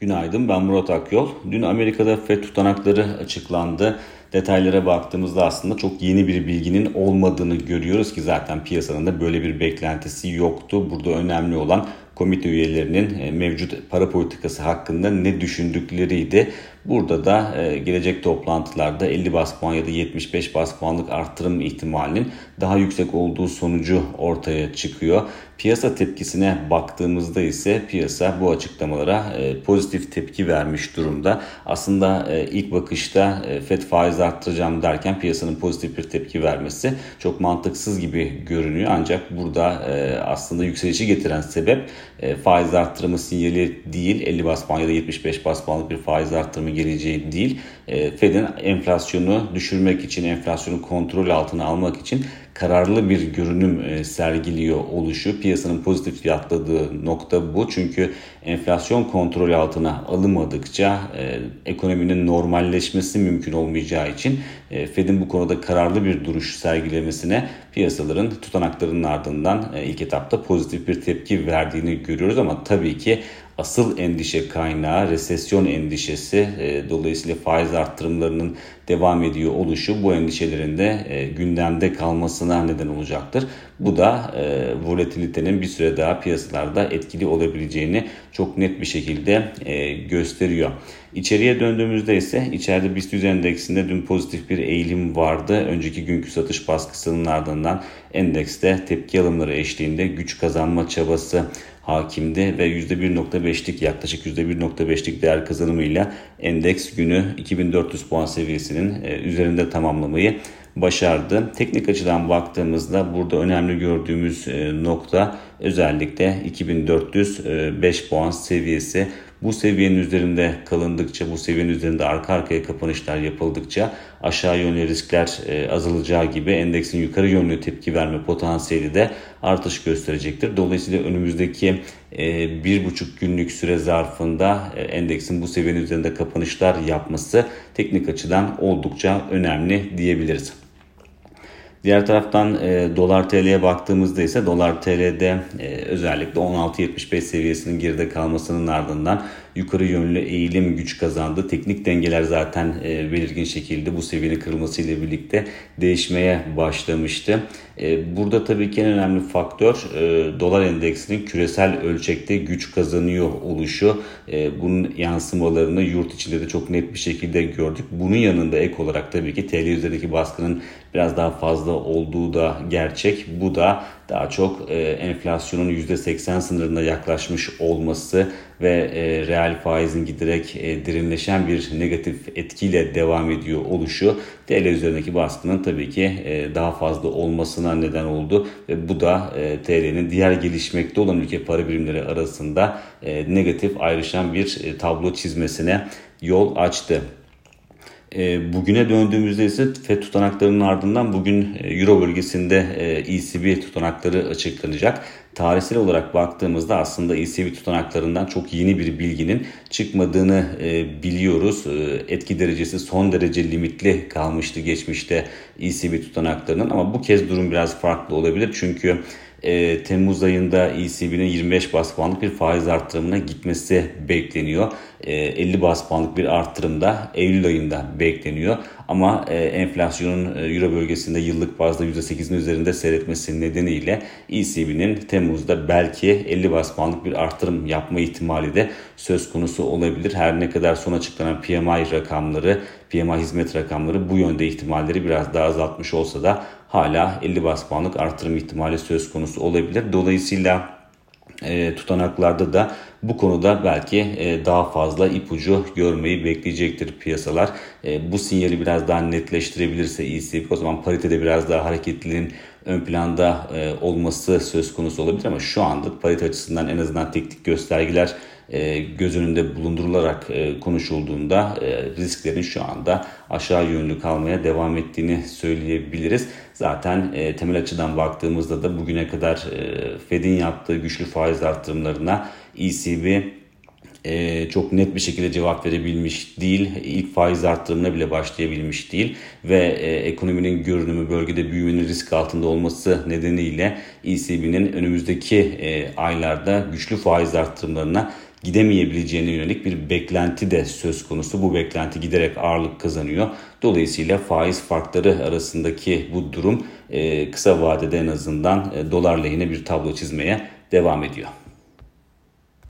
Günaydın ben Murat Akyol. Dün Amerika'da FED tutanakları açıklandı. Detaylara baktığımızda aslında çok yeni bir bilginin olmadığını görüyoruz ki zaten piyasanın da böyle bir beklentisi yoktu. Burada önemli olan komite üyelerinin e, mevcut para politikası hakkında ne düşündükleriydi. Burada da e, gelecek toplantılarda 50 bas puan ya da 75 bas puanlık arttırım ihtimalinin daha yüksek olduğu sonucu ortaya çıkıyor. Piyasa tepkisine baktığımızda ise piyasa bu açıklamalara e, pozitif tepki vermiş durumda. Aslında ilk bakışta FED faiz arttıracağım derken piyasanın pozitif bir tepki vermesi çok mantıksız gibi görünüyor. Ancak burada aslında yükselişi getiren sebep faiz arttırımı sinyali değil 50 bas ya da 75 bas bir faiz arttırımı geleceği değil. E, Fed'in enflasyonu düşürmek için, enflasyonu kontrol altına almak için kararlı bir görünüm e, sergiliyor oluşu. Piyasanın pozitif fiyatladığı nokta bu. Çünkü enflasyon kontrol altına alınmadıkça e, ekonominin normalleşmesi mümkün olmayacağı için e, Fed'in bu konuda kararlı bir duruş sergilemesine piyasaların tutanaklarının ardından ilk etapta pozitif bir tepki verdiğini görüyoruz ama tabii ki asıl endişe kaynağı resesyon endişesi. E, dolayısıyla faiz arttırımlarının devam ediyor oluşu bu endişelerin de e, gündemde kalmasına neden olacaktır. Bu da e, volatilitenin bir süre daha piyasalarda etkili olabileceğini çok net bir şekilde e, gösteriyor. İçeriye döndüğümüzde ise içeride BIST endeksinde dün pozitif bir eğilim vardı. Önceki günkü satış baskısının ardından endekste tepki alımları eşliğinde güç kazanma çabası hakimdi ve %1.5'lik yaklaşık %1.5'lik değer kazanımıyla endeks günü 2400 puan seviyesinin e, üzerinde tamamlamayı başardı. Teknik açıdan baktığımızda burada önemli gördüğümüz e, nokta özellikle 2405 puan seviyesi. Bu seviyenin üzerinde kalındıkça, bu seviyenin üzerinde arka arkaya kapanışlar yapıldıkça aşağı yönlü riskler e, azalacağı gibi endeksin yukarı yönlü tepki verme potansiyeli de artış gösterecektir. Dolayısıyla önümüzdeki e, bir buçuk günlük süre zarfında e, endeksin bu seviyenin üzerinde kapanışlar yapması teknik açıdan oldukça önemli diyebiliriz. Diğer taraftan e, dolar TL'ye baktığımızda ise dolar TL'de e, özellikle 16.75 seviyesinin geride kalmasının ardından yukarı yönlü eğilim güç kazandı. Teknik dengeler zaten e, belirgin şekilde bu seviyenin kırılmasıyla birlikte değişmeye başlamıştı. E, burada tabii ki en önemli faktör e, dolar endeksinin küresel ölçekte güç kazanıyor oluşu. E, bunun yansımalarını yurt içinde de çok net bir şekilde gördük. Bunun yanında ek olarak tabii ki TL üzerindeki baskının biraz daha fazla olduğu da gerçek. Bu da daha çok e, enflasyonun %80 sınırına yaklaşmış olması ve e, reel faizin giderek e, derinleşen bir negatif etkiyle devam ediyor oluşu TL üzerindeki baskının tabii ki e, daha fazla olmasına neden oldu ve bu da e, TL'nin diğer gelişmekte olan ülke para birimleri arasında e, negatif ayrışan bir e, tablo çizmesine yol açtı. E, bugüne döndüğümüzde ise FED tutanaklarının ardından bugün e, Euro bölgesinde ECB e tutanakları açıklanacak. Tarihsel olarak baktığımızda aslında ECB tutanaklarından çok yeni bir bilginin çıkmadığını biliyoruz. Etki derecesi son derece limitli kalmıştı geçmişte ECB tutanaklarının ama bu kez durum biraz farklı olabilir. Çünkü Temmuz ayında ECB'nin 25 bas puanlık bir faiz arttırımına gitmesi bekleniyor. E, 50 bas puanlık bir arttırım da Eylül ayında bekleniyor. Ama e, enflasyonun e, Euro bölgesinde yıllık bazda %8'in üzerinde seyretmesi nedeniyle ECB'nin Temmuz'da belki 50 bas puanlık bir arttırım yapma ihtimali de söz konusu olabilir. Her ne kadar son açıklanan PMI rakamları, PMI hizmet rakamları bu yönde ihtimalleri biraz daha azaltmış olsa da hala 50 bas puanlık artırım ihtimali söz konusu olabilir. Dolayısıyla e, tutanaklarda da bu konuda belki e, daha fazla ipucu görmeyi bekleyecektir piyasalar. E, bu sinyali biraz daha netleştirebilirse ECB o zaman paritede biraz daha hareketliliğin ön planda e, olması söz konusu olabilir ama şu anda parite açısından en azından teknik göstergeler e, göz önünde bulundurularak e, konuşulduğunda e, risklerin şu anda aşağı yönlü kalmaya devam ettiğini söyleyebiliriz. Zaten e, temel açıdan baktığımızda da bugüne kadar e, Fed'in yaptığı güçlü faiz arttırımlarına ECB e, çok net bir şekilde cevap verebilmiş değil. İlk faiz arttırımına bile başlayabilmiş değil ve e, ekonominin görünümü bölgede büyümenin risk altında olması nedeniyle ECB'nin önümüzdeki e, aylarda güçlü faiz arttırımlarına gidemeyebileceğine yönelik bir beklenti de söz konusu. Bu beklenti giderek ağırlık kazanıyor. Dolayısıyla faiz farkları arasındaki bu durum kısa vadede en azından dolar lehine bir tablo çizmeye devam ediyor.